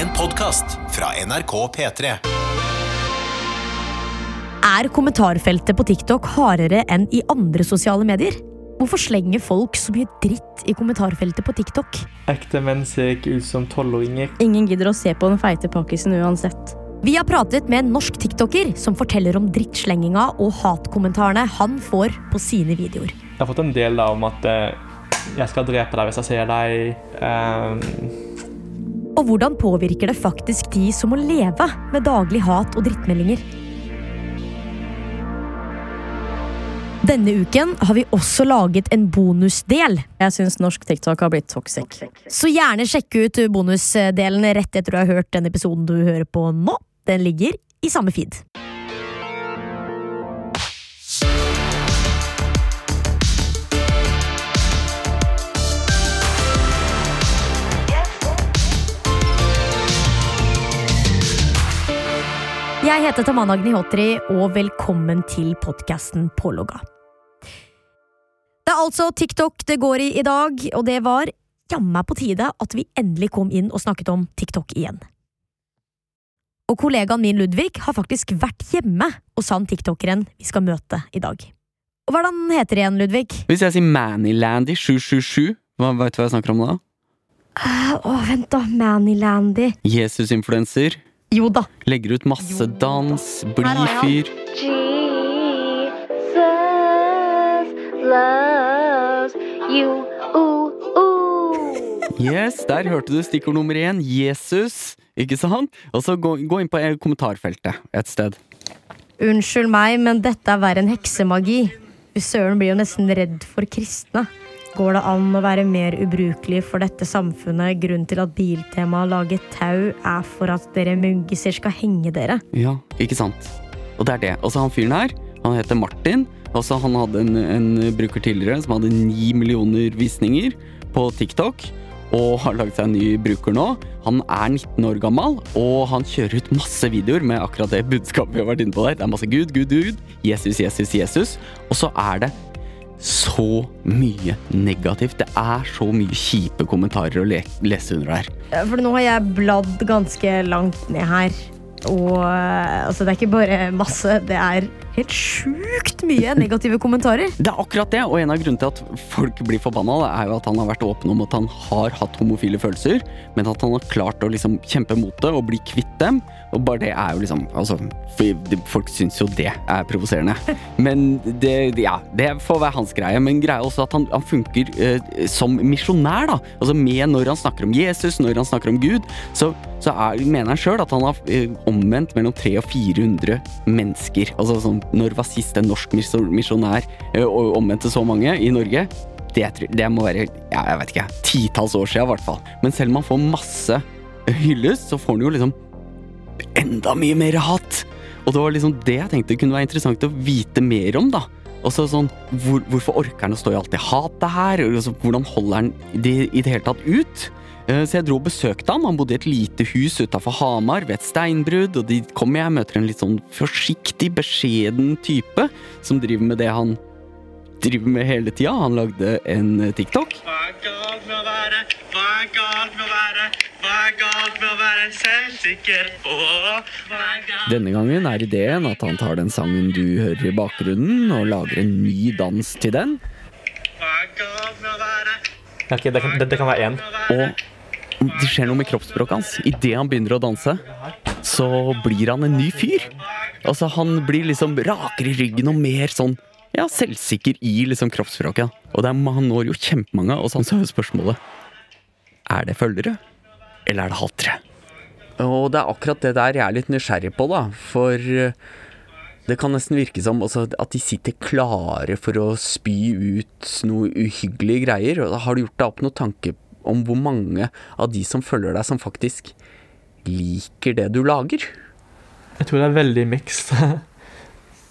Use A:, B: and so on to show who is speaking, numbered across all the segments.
A: En podkast fra NRK P3.
B: Er kommentarfeltet på TikTok hardere enn i andre sosiale medier? Hvorfor slenger folk så mye dritt i kommentarfeltet på TikTok?
C: Ekte menn ser ikke ut som tolvåringer.
D: Ingen gidder å se på den feite pakkisen uansett.
B: Vi har pratet med en norsk tiktoker som forteller om drittslenginga og hatkommentarene han får på sine videoer.
C: Jeg har fått en del da, om at eh, jeg skal drepe deg hvis jeg ser deg. Eh,
B: Og hvordan påvirker det faktisk de som må leve med daglig hat og drittmeldinger? Denne uken har vi også laget en bonusdel,
D: Jeg syns norsk TikTok har blitt toxic.
B: så gjerne sjekk ut bonusdelen rett etter du har hørt den episoden du hører på nå. Den ligger i samme feed. Jeg heter Taman Agnihotri, og velkommen til podkasten Pålogga. Det er altså TikTok det går i i dag, og det var jammen på tide at vi endelig kom inn og snakket om TikTok igjen. Og kollegaen min Ludvig har faktisk vært hjemme hos han tiktokeren vi skal møte i dag. Og hva heter det igjen, Ludvig?
E: Hvis jeg sier Manilandy 777, hva vet du hva jeg snakker om da?
B: Uh, Å, vent da, Manilandy.
E: Jesus-influencer.
B: Jo da.
E: Legger ut masse dans, blid fyr.
F: Jesus loves you. Ooh, ooh.
E: Yes, der hørte du stikkord nummer én. Jesus. Ikke sant? Og så gå, gå inn på kommentarfeltet et sted.
B: Unnskyld meg, men dette er verre enn heksemagi. Søren blir jo nesten redd for kristne. Går det an å være mer ubrukelig for dette samfunnet? Grunnen til at Biltema lager tau, er for at dere muggiser skal henge dere.
E: Ja, ikke sant? Og det er det. Og så han fyren her, han heter Martin. Også han hadde en, en bruker tidligere som hadde ni millioner visninger på TikTok. Og har laget seg en ny bruker nå. Han er 19 år gammel, og han kjører ut masse videoer med akkurat det budskapet vi har vært inne på der. Det er masse Gud, Gud, Gud, Jesus, Jesus, Jesus. Og så er det så mye negativt. Det er så mye kjipe kommentarer å le lese under her.
B: For nå har jeg bladd ganske langt ned her. Og eh, altså, det er ikke bare masse, det er helt sjukt mye negative kommentarer.
E: Det er akkurat det, og en av grunnene til at folk blir forbanna, er jo at han har vært åpen om at han har hatt homofile følelser, men at han har klart å liksom kjempe mot det og bli kvitt dem. Og bare det er jo liksom altså, Folk syns jo det er provoserende. Men det, ja, det får være hans greie. Men greia også at han, han funker eh, som misjonær, da. Altså med når han snakker om Jesus, når han snakker om Gud, så, så er, mener han sjøl at han har eh, omvendt mellom 300 og 400 mennesker. Altså sånn, når var sist en norsk misjonær eh, omvendte så mange i Norge? Det, det må være ja, jeg vet ikke, titalls år siden, i hvert fall. Men selv om han får masse hyllest, så får han jo liksom enda mye mer hat. Og det var liksom det jeg tenkte kunne være interessant å vite mer om, da. Og så sånn, hvor, Hvorfor orker han å stå i alt det hatet her? Og så, hvordan holder han det i det hele tatt ut? Eh, Så jeg dro og besøkte han. Han bodde i et lite hus utafor Hamar ved et steinbrudd. Og de kommer jeg møter en litt sånn forsiktig, beskjeden type som driver med det han driver med hele tida. Han lagde en eh, TikTok.
G: Hva er galt med å være, hva er galt med å være, hva er galt med å være selvsikker? Åh, hva er galt
E: Denne gangen er ideen at han tar den sangen du hører i bakgrunnen, og lager en ny dans til den.
G: Hva er galt med å være,
C: ok, det, kan, det, det kan være én.
E: Og det skjer noe med kroppsspråket hans. Idet han begynner å danse, så blir han en ny fyr. Altså, han blir liksom rakere i ryggen og mer sånn ja, selvsikker i liksom kroppsspråket. Og er, han når jo kjempemange, og så er spørsmålet Er det følgere, eller er det hatere? Og det er akkurat det der jeg er litt nysgjerrig på, da. For eh, det kan nesten virke som altså, at de sitter klare for å spy ut noe uhyggelige greier. Har du gjort deg opp noen tanke om hvor mange av de som følger deg, som faktisk liker det du lager?
C: Jeg tror det er veldig mixed.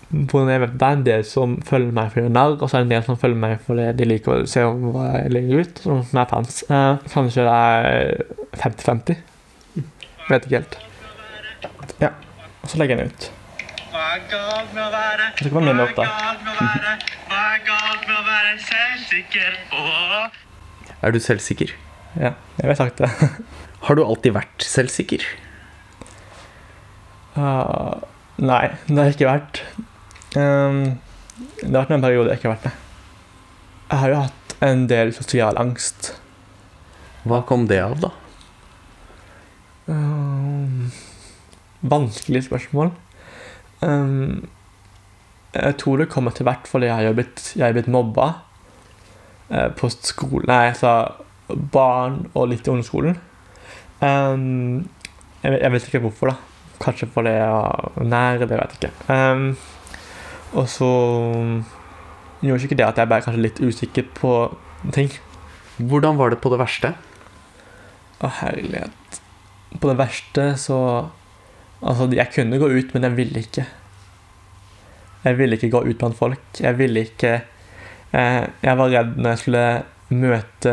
C: På den Det er en del som følger meg for en narr, og så er det en del som følger meg fordi de liker å se hva jeg legger ut, som er fans. Eh, kanskje det er 50-50. Vet ikke helt. Ja, og så legger jeg den ut.
G: hva er galt med å være, hva er galt med å være, er å selvsikker? Åh,
E: Er du selvsikker?
C: Ja, jeg har sagt det.
E: Har du alltid vært selvsikker?
C: Uh, nei, det har jeg ikke vært. Um, det har vært en periode jeg ikke har vært det. Jeg har jo hatt en del sosial angst.
E: Hva kom det av, da?
C: Ehm, vanskelig spørsmål. Um, jeg tror det kommer til hvert fordi jeg har blitt, jeg er blitt mobba på skolen Nei, jeg sa barn og litt i ungdomsskolen. Um, jeg, jeg vet ikke hvorfor, da. Kanskje fordi jeg var nær, det vet jeg ikke. Um, og så gjorde ikke det at jeg ble kanskje litt usikker på ting.
E: Hvordan var det på det verste?
C: Å, herlighet. På det verste så Altså, jeg kunne gå ut, men jeg ville ikke. Jeg ville ikke gå ut blant folk. Jeg ville ikke eh, Jeg var redd når jeg skulle møte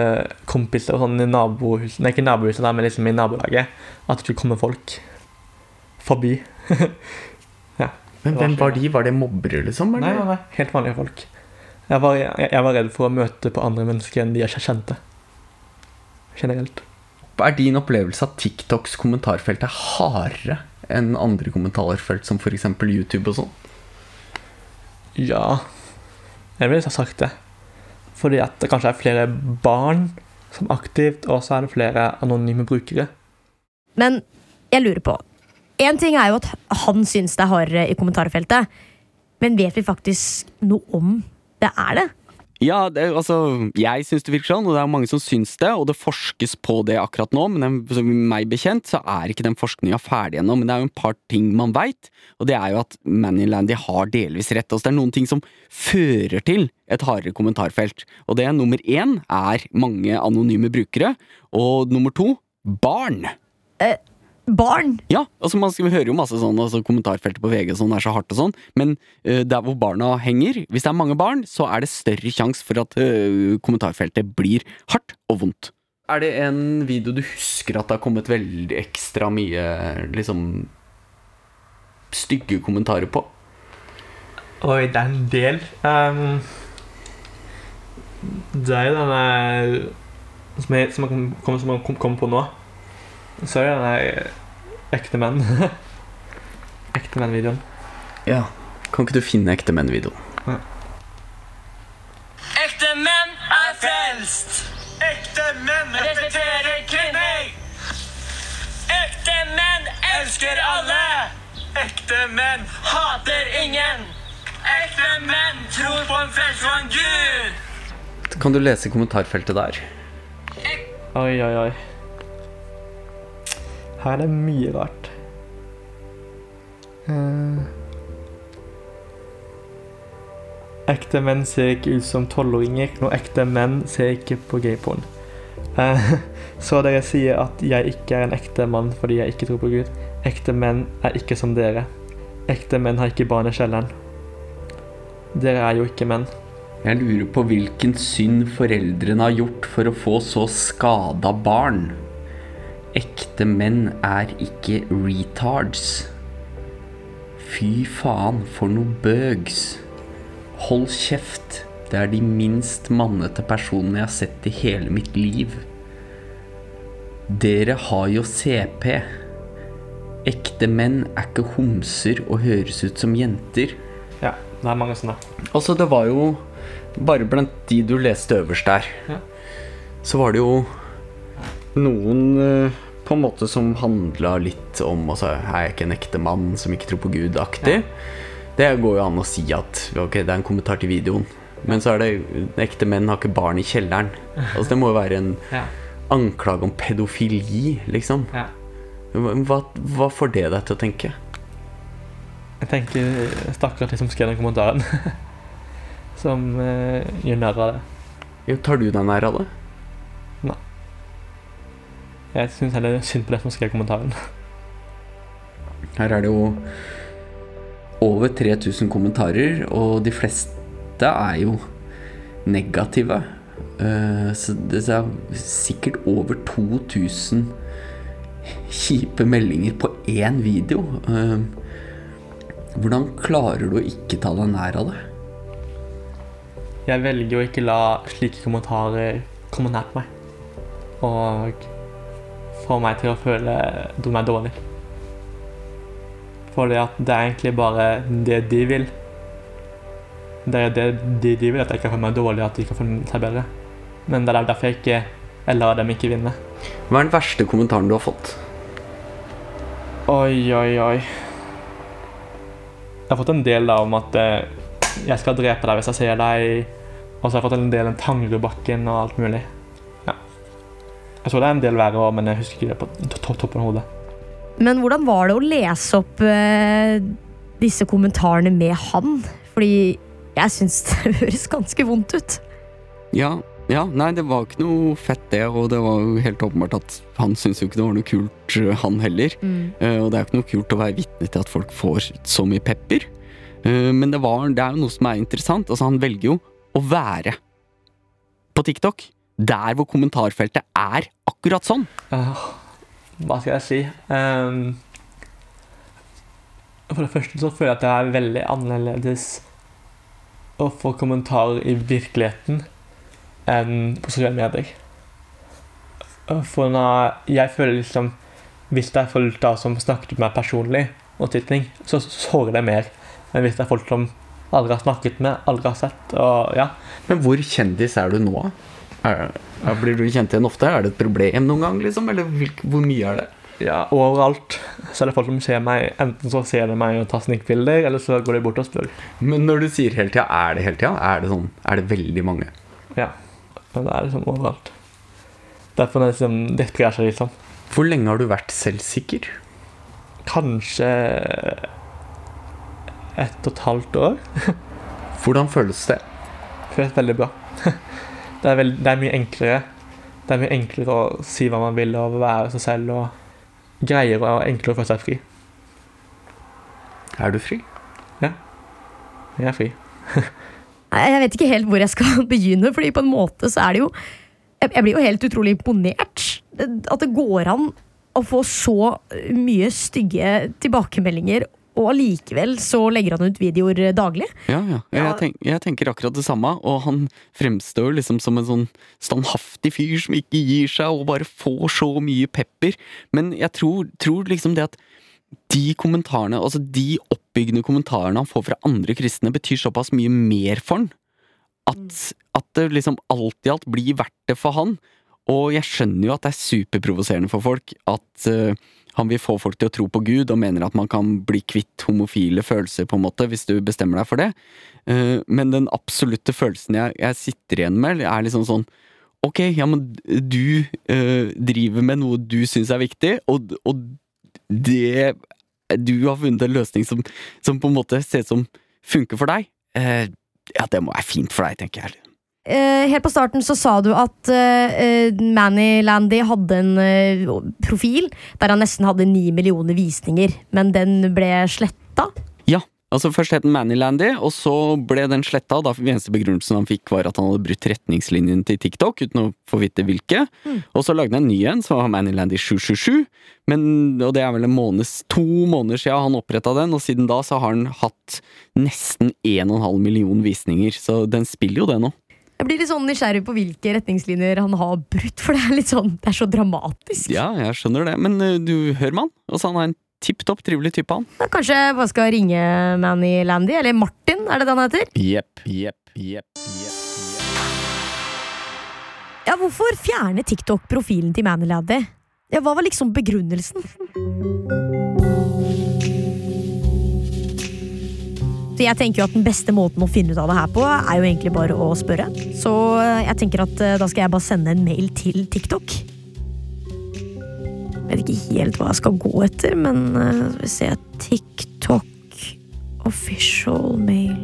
C: kompiser sånn i nabohuset Nei, ikke nabohuset, der, men liksom i nabolaget. At det skulle komme folk forbi.
E: Men
C: Det var
E: hvem var de? Var det mobbere, liksom?
C: Nei, nei, nei, helt vanlige folk. Jeg var, jeg, jeg var redd for å møte på andre mennesker enn de jeg kjente. Generelt.
E: Er din opplevelse at TikToks kommentarfelt er hardere enn andre kommentarfelt, som f.eks. YouTube og sånn?
C: Ja, jeg ville sagt det. Fordi at det kanskje er flere barn som er aktivt, og så er det flere anonyme brukere.
B: Men jeg lurer på En ting er jo at han syns det er hardere i kommentarfeltet, men vet vi faktisk noe om det er det?
E: Ja, det, altså, jeg syns det virker sånn, og det er mange som syns det, og det forskes på det akkurat nå, men den, meg bekjent så er ikke den forskninga ferdig ennå. Men det er jo en par ting man veit, og det er jo at Manilandy har delvis rett. Altså, det er noen ting som fører til et hardere kommentarfelt, og det er nummer én er mange anonyme brukere, og nummer to barn.
B: Barn!
E: Ja, altså man skal, vi hører jo masse sånn altså kommentarfeltet på VG sånn er så hardt og sånn, men uh, der hvor barna henger, hvis det er mange barn, så er det større sjanse for at uh, kommentarfeltet blir hardt og vondt. Er det en video du husker at det har kommet veldig ekstra mye liksom stygge kommentarer på?
C: Oi, det er en del. Um, det er jo denne som jeg, som jeg kom, kom, som jeg kom, kom på nå. Så er det denne ekte menn. ekte menn-videoen.
E: Ja. Kan ikke du finne ekte menn-videoen?
G: Ekte menn er frelst. Ekte menn respekterer kvinner. Ekte menn elsker alle. Ekte menn hater ingen. Ekte menn tror på en frelst og en gud.
E: Kan du lese kommentarfeltet der?
C: Oi, oi, oi. Her er mye rart. Eh. ekte menn ser ikke ut som tolvåringer, og ekte menn ser ikke på gayporn. Eh, så dere sier at jeg ikke er en ekte mann fordi jeg ikke tror på Gud. Ekte menn er ikke som dere. Ekte menn har ikke barn i kjelleren. Dere er jo ikke menn.
E: Jeg lurer på hvilken synd foreldrene har gjort for å få så skada barn. Ekte menn er ikke retards. Fy faen, for noe bøgs. Hold kjeft. Det er de minst mannete personene jeg har sett i hele mitt liv. Dere har jo CP. Ekte menn er ikke homser og høres ut som jenter.
C: Ja, det er mange sånne.
E: Altså, det var jo Bare blant de du leste øverst der,
C: Ja.
E: så var det jo noen eh, på en måte som handla litt om altså, Er jeg ikke en ekte mann som ikke tror på Gud-aktig? Det går jo an å si at ok, det er en kommentar til videoen. Men så er det ekte menn har ikke barn i kjelleren. Altså, det må jo være en
C: Ja.
E: anklage om pedofili, liksom.
C: Ja.
E: Hva, hva får det deg til å tenke?
C: Jeg tenker stakkars de som skrev den kommentaren. som eh, gjør narr av det.
E: Jo, tar du deg nær av det?
C: Jeg syns heller synd på det som skrev kommentaren.
E: Her er det jo over 3000 kommentarer, og de fleste er jo negative. Eh, Så det er sikkert over 2000 kjipe meldinger på én video. Eh, Hvordan klarer du å ikke ta deg nær av det?
C: Jeg velger å ikke la slike kommentarer komme nær på meg. Og får meg til å føle meg dårlig. Fordi at det er egentlig bare det de vil. Det er det de, de vil, at jeg kan føle meg dårlig, at de kan føle seg bedre. Men det er derfor jeg ikke jeg lar dem ikke vinne.
E: Hva er den verste kommentaren du har fått?
C: Oi, oi, oi. Jeg har fått en del da om at eh, jeg skal drepe deg hvis jeg ser deg. Og så har jeg fått en del om Tangerudbakken og alt mulig. Jeg så det er en del verre òg, men jeg husker ikke det på to- to- toppen av hodet.
B: Men hvordan var det å lese opp eh, disse kommentarene med han? Fordi jeg syns det høres ganske vondt ut.
E: Ja, ja, nei, det var ikke noe fett det, og det var jo helt åpenbart at han syntes jo ikke det var noe kult, øh, han heller. Eh, og det er jo ikke noe kult å være vitne til at folk får så mye pepper. Uh, men det, var, det er jo noe som er interessant. Altså, han velger jo å være på TikTok. Der hvor kommentarfeltet er akkurat sånn.
C: Hva skal jeg si? Um, for det første så føler jeg at det er veldig annerledes å få kommentarer i virkeligheten enn på sosiale medier. For når jeg føler liksom Hvis det er folk da som snakket med meg personlig, og til ting, så sårer det mer enn hvis det er folk som aldri har snakket med, aldri har sett. og ja.
E: Men hvor kjendis er du nå? Er, er, blir du kjent igjen ofte? Er det et problem noen gang, liksom? Eller hvilk, hvor mye er det?
C: Ja, overalt så er det folk som ser meg. Enten så ser de meg og tar snikbilder, eller så går de bort og spør.
E: Men når du sier hele tida, er det hele tida? Er det sånn, er det veldig mange?
C: Ja, men det er liksom overalt. Derfor er det liksom, det sprer seg litt sånn.
E: Hvor lenge har du vært selvsikker?
C: Kanskje ett og et halvt år.
E: Hvordan føles det?
C: Føles veldig bra. Det er, veld, det er mye enklere. Det er mye enklere å si hva man vil og være seg selv og greier og enklere å føle seg fri.
E: Er du fri? Ja.
C: Jeg er fri.
B: Jeg vet ikke helt hvor jeg skal begynne, fordi på en måte så er det jo Jeg, jeg blir jo helt utrolig imponert. At det går an å få så mye stygge tilbakemeldinger, og allikevel så legger han ut videoer daglig.
E: Ja, ja. Jeg, tenk, jeg tenker akkurat det samme, og han fremstår liksom som en sånn standhaftig fyr som ikke gir seg og bare får så mye pepper. Men jeg tror, tror liksom det at de kommentarene, altså de oppbyggende kommentarene han får fra andre kristne, betyr såpass mye mer for han. At, at det liksom alt i alt blir verdt det for han. Og jeg skjønner jo at det er superprovoserende for folk at eh, han vil få folk til å tro på Gud, og mener at man kan bli kvitt homofile følelser, på en måte, hvis du bestemmer deg for det. Eh, men den absolutte følelsen jeg, jeg sitter igjen med, er liksom sånn Ok, ja, men du eh, driver med noe du syns er viktig, og, og det Du har funnet en løsning som, som på en måte ser ut som funker for deg. Eh, ja, det må være fint for deg, tenker jeg.
B: Eh, helt på starten så sa du at uh, Manny Landy hadde en eh, profil der han nesten hadde ni millioner visninger, men den ble sletta.
E: Ja, altså Først het den Manny Landy, og så ble den sletta. Da eneste begrunnelsen han fikk, var at han hadde brutt retningslinjene til TikTok, uten å få vite hvilke. Og så lagde han en ny en, som var Manny Landy 777. Men, og det er vel en måneds, to måneder siden han oppretta den, og siden da så har han hatt nesten 1,5 million visninger. Så den spiller jo det nå.
B: Jeg blir litt sånn nysgjerrig på hvilke retningslinjer han har brutt, for det er litt sånn, det er så dramatisk.
E: Ja, jeg skjønner det. Men eh, du hører man. Altså, han er en tipp topp trivelig type, han.
B: Da Kanskje jeg bare skal ringe Manny Landy, eller Martin, er det det han heter?
E: Jepp, jepp, jepp, jepp.
B: Ja, hvorfor fjerne TikTok profilen til Manny Landy? Ja, hva var liksom begrunnelsen? Så jeg tenker jo at Den beste måten å finne ut av det her på, er jo egentlig bare å spørre. Så eh, jeg tenker at eh, da skal jeg bare sende en mail til TikTok. Jeg vet ikke helt hva jeg skal gå etter, men eh, skal vi se TikTok official mail.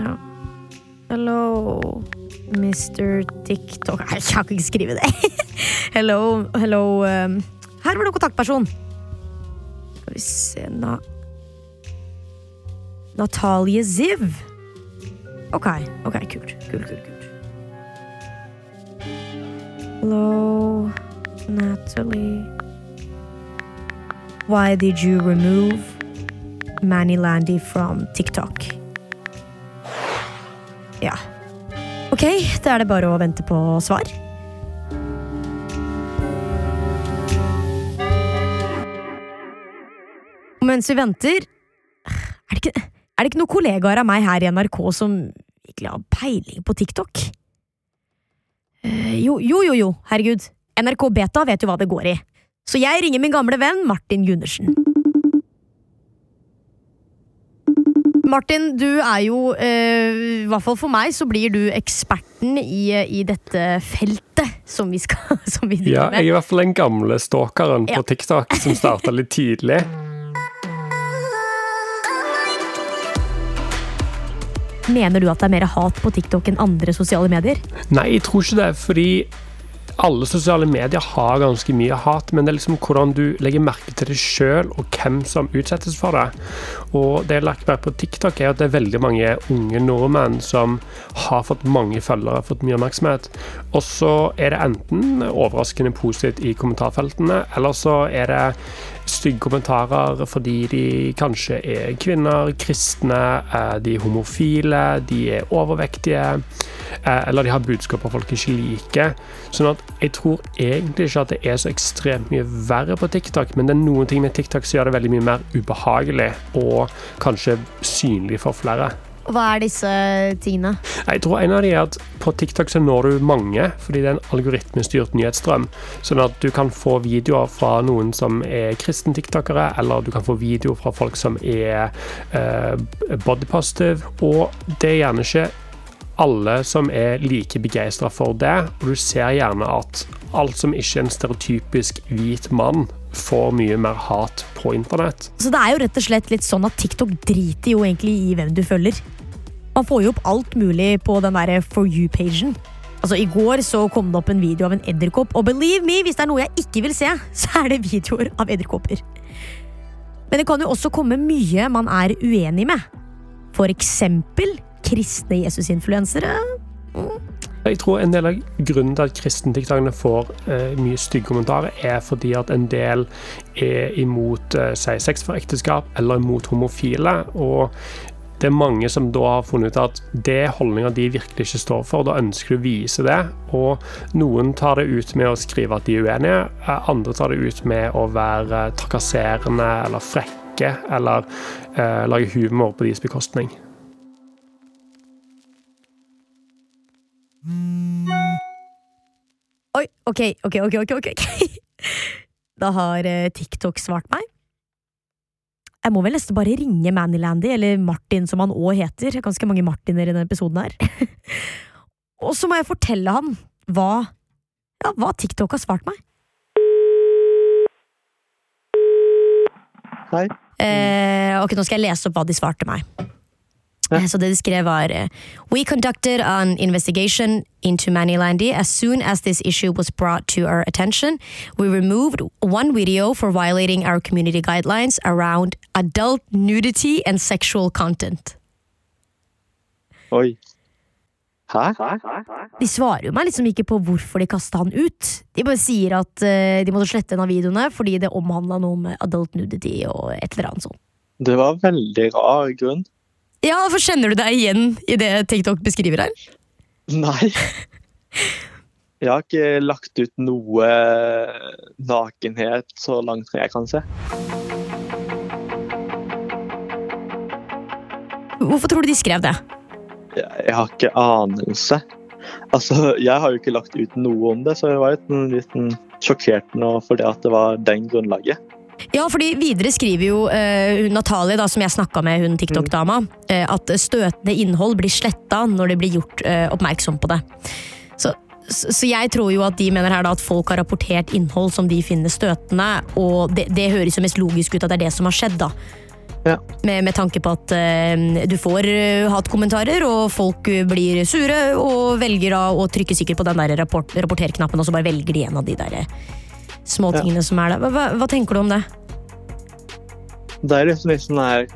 B: Ja. Hello, Mr. TikTok jeg kan ikke skrive det. hello, hello Her var det kontaktperson. Skal vi se Na Natalie Ziv. Ok, ok, kult. Kult, kult, kult. Hello, Natalie. Why did you remove Manny Landy from TikTok? Ja. Ok, da er det bare å vente på svar. Mens vi venter er det, ikke, er det ikke noen kollegaer av meg her i NRK som virkelig har peiling på TikTok? Eh, jo, jo, jo, jo, herregud. NRK Beta vet jo hva det går i. Så jeg ringer min gamle venn Martin Gundersen. Martin, du er jo, eh, i hvert fall for meg, så blir du eksperten i, i dette feltet som vi skal som vi
H: Ja, jeg er i hvert fall den gamle stalkeren på TikTok som starta litt tidlig.
B: Mener du at det er mer hat på TikTok enn andre sosiale medier?
H: Nei, jeg tror ikke det, fordi alle sosiale medier har ganske mye hat, men det er liksom hvordan du legger merke til det sjøl, og hvem som utsettes for det. Og det jeg har lagt merke på TikTok, er at det er veldig mange unge nordmenn som har fått mange følgere, fått mye oppmerksomhet. Og så er det enten overraskende positivt i kommentarfeltene, eller så er det stygge kommentarer fordi de kanskje er kvinner, kristne, eh, de er homofile, de er overvektige, eh, eller de har budskaper folk ikke liker. Sånn at jeg tror egentlig ikke at det er så ekstremt mye verre på TikTok, men det er noen ting med TikTok som gjør det veldig mye mer ubehagelig og kanskje synlig for flere.
B: Hva er disse tingene?
H: Jeg tror en av de er at på TikTok så når du mange, fordi det er en algoritmestyrt nyhetsstrøm. Sånn at du kan få videoer fra noen som er kristne tiktokere, eller du kan få videoer fra folk som er uh, body positive. Og det er gjerne ikke alle som er like begeistra for det, og du ser gjerne at alt som ikke er en stereotypisk hvit mann, får mye mer hat på internett.
B: Så det er jo rett og slett litt sånn at TikTok driter jo egentlig i hvem du følger. Man får jo opp alt mulig på den der For you-pagen. Altså, I går så kom det opp en video av en edderkopp, og believe me, hvis det er noe jeg ikke vil se, så er det videoer av edderkopper. Men det kan jo også komme mye man er uenig med. For eksempel kristne Jesus-influensere.
H: Jeg tror en del av grunnen til at kristentiktokerne får eh, mye stygge kommentarer, er fordi at en del er imot eh, sex for ekteskap eller imot homofile. Og det er mange som da har funnet ut at det er holdninger de virkelig ikke står for. Da ønsker du å vise det. Og noen tar det ut med å skrive at de er uenige, eh, andre tar det ut med å være trakasserende eller frekke, eller eh, lage humor på deres bekostning.
B: Ok, ok, ok, ok. Da har eh, TikTok svart meg. Jeg må vel nesten bare ringe Manilandy, eller Martin som han òg heter. Er Ganske mange Martiner i denne episoden her. Og så må jeg fortelle han hva, ja, hva TikTok har svart meg.
I: Hei.
B: Eh, ok, nå skal jeg lese opp hva de svarte meg. Eh, Så det de skrev var eh, We conducted an investigation into Manilandy as soon as this issue was brought to our attention. We removed one video for violating our community guidelines around adult nudity and sexual content.
I: Oi. Hæ?
B: De svarer jo meg liksom ikke på hvorfor de kasta han ut. De bare sier at eh, de måtte slette en av videoene fordi det omhandla noe med adult nudity og et eller annet sånt.
I: Det var veldig rar grunn.
B: Ja, for Kjenner du deg igjen i det TikTok beskriver her?
I: Nei. Jeg har ikke lagt ut noe nakenhet så langt jeg kan se.
B: Hvorfor tror du de skrev det?
I: Jeg jeg har ikke anelse. Altså, Jeg har jo ikke lagt ut noe om det, så jeg var litt, litt sjokkert nå for det at det var den grunnlaget.
B: Ja, fordi videre skriver jo uh, hun Natalie, da, som jeg snakka med, hun TikTok-dama, eh, at støtende innhold blir sletta når det blir gjort uh, oppmerksom på det. Så, så så jeg tror jo at de mener her da at folk har rapportert innhold som de finner støtende, og det, det høres jo mest logisk ut at det er det som har skjedd, da.
I: Ja.
B: Med, med tanke på at uh, du får uh, hatkommentarer, og folk blir sure, og velger da å trykke sikkert på den der rapport, rapporter-knappen, og så bare velger de en av de der eh, småtingene som er der. Hva, hva, hva tenker du om det?
I: Det er liksom litt sånn her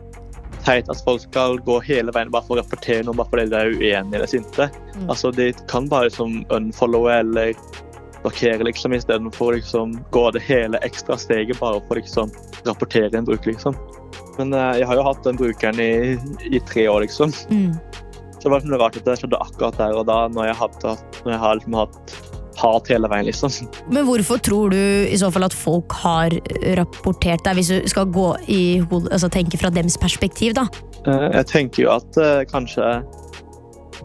I: teit at folk skal gå hele veien bare for å rapportere noe bare fordi de er uenige eller sinte.
B: Mm.
I: Altså, De kan bare liksom unfollowe eller blokkere liksom, istedenfor å liksom, gå det hele ekstra steget bare for å liksom, rapportere en bruk. liksom. Men uh, jeg har jo hatt den brukeren i, i tre år, liksom.
B: Mm.
I: Så det var liksom rart at det skjedde akkurat der og da, når jeg, hadde, når jeg har liksom hatt hat hele veien, liksom.
B: Men hvorfor tror du i så fall at folk har rapportert deg, hvis du skal gå i altså tenke fra dems perspektiv, da?
I: Eh, Jeg tenker jo at eh, kanskje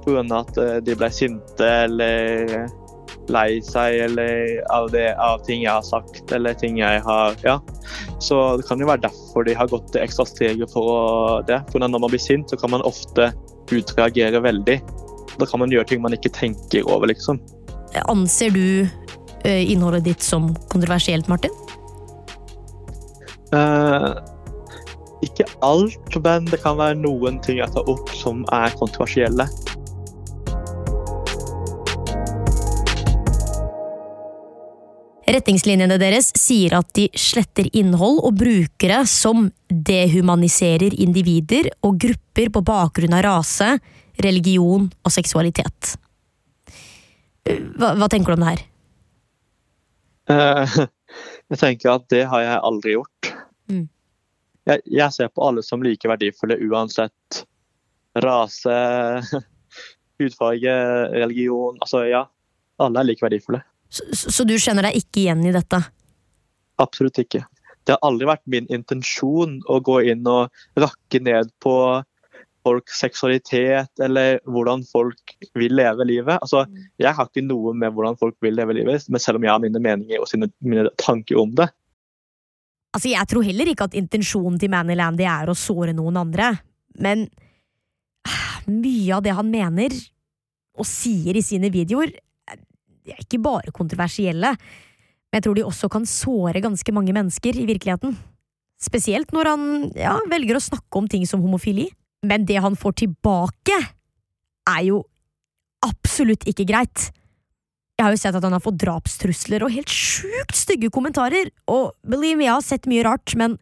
I: pga. at eh, de ble sinte eller lei seg eller av, det, av ting jeg har sagt eller ting jeg har Ja. Så det kan jo være derfor de har gått det ekstra steget for å det. For når man blir sint, så kan man ofte utreagere veldig. Da kan man gjøre ting man ikke tenker over, liksom.
B: Anser du eh, innholdet ditt som kontroversielt, Martin?
I: Uh, ikke alt, men det kan være noen ting jeg tar opp som er kontroversielle.
B: Retningslinjene deres sier at de sletter innhold og brukere som dehumaniserer individer og grupper på bakgrunn av rase, religion og seksualitet. Hva, hva tenker du om det her?
I: Eh, Jeg tenker at det har jeg aldri gjort.
B: Mm.
I: Jeg, jeg ser på alle som like verdifulle uansett rase, hudfarge, religion. Altså ja, alle er like verdifulle.
B: Så så du kjenner deg ikke igjen i dette?
I: Absolutt ikke. Det har aldri vært min intensjon å gå inn og rakke ned på folks seksualitet eller hvordan folk vil leve livet. Altså, jeg har ikke noe med hvordan folk vil leve livet, men selv om jeg har mine meninger og sine, mine tanker om det.
B: Altså, Jeg tror heller ikke at intensjonen til Manny Landy er å såre noen andre, men ah, mye av det han mener og sier i sine videoer, det de er ikke bare kontroversielle, men jeg tror de også kan såre ganske mange mennesker i virkeligheten. Spesielt når han ja, velger å snakke om ting som homofili. Men det han får tilbake, er jo absolutt ikke greit. Jeg har jo sett at han har fått drapstrusler og helt sjukt stygge kommentarer, og believe me, jeg har sett mye rart, men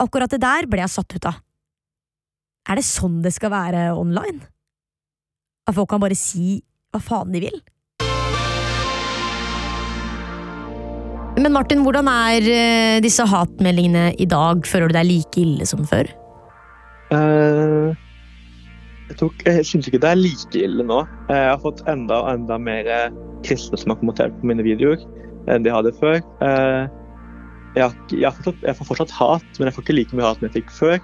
B: akkurat det der ble jeg satt ut av. Er det sånn det skal være online? At folk kan bare si hva faen de vil? Men Martin, hvordan er eh, disse hatmeldingene i dag? Føler du deg like ille som før?
I: Eh, jeg, tok, jeg syns ikke det er like ille nå. Eh, Jeg har fått enda og enda mer eh, kristne som har kommentert på mine videoer enn de hadde før. Uh, Jeg, jeg, har fortsatt, jeg får fortsatt hat, men jeg får ikke like mye hat som jeg fikk før.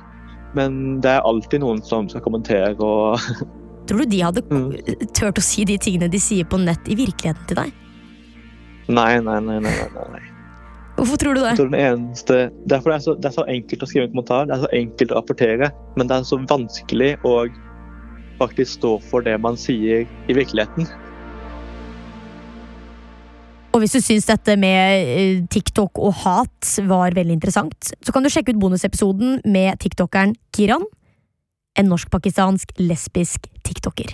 I: Men det er alltid noen som skal kommentere og
B: Tror du de hadde
I: Mm.
B: turt å si de tingene de sier på nett i virkeligheten til deg?
I: Nei, nei, nei. nei, nei, nei.
B: Hvorfor tror du det?
I: Tror den eneste, derfor det er, så, det er så enkelt å skrive en kommentar, det er så enkelt å rapportere, men det er så vanskelig å faktisk stå for det man sier i virkeligheten.
B: Og hvis du syns dette med eh, TikTok og hat var veldig interessant, så kan du sjekke ut bonusepisoden med tiktokeren Kiran, en norsk-pakistansk lesbisk tiktoker.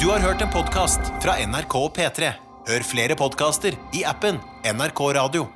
A: Du har hørt en podkast fra NRK P3. Hør flere podkaster i appen NRK Radio.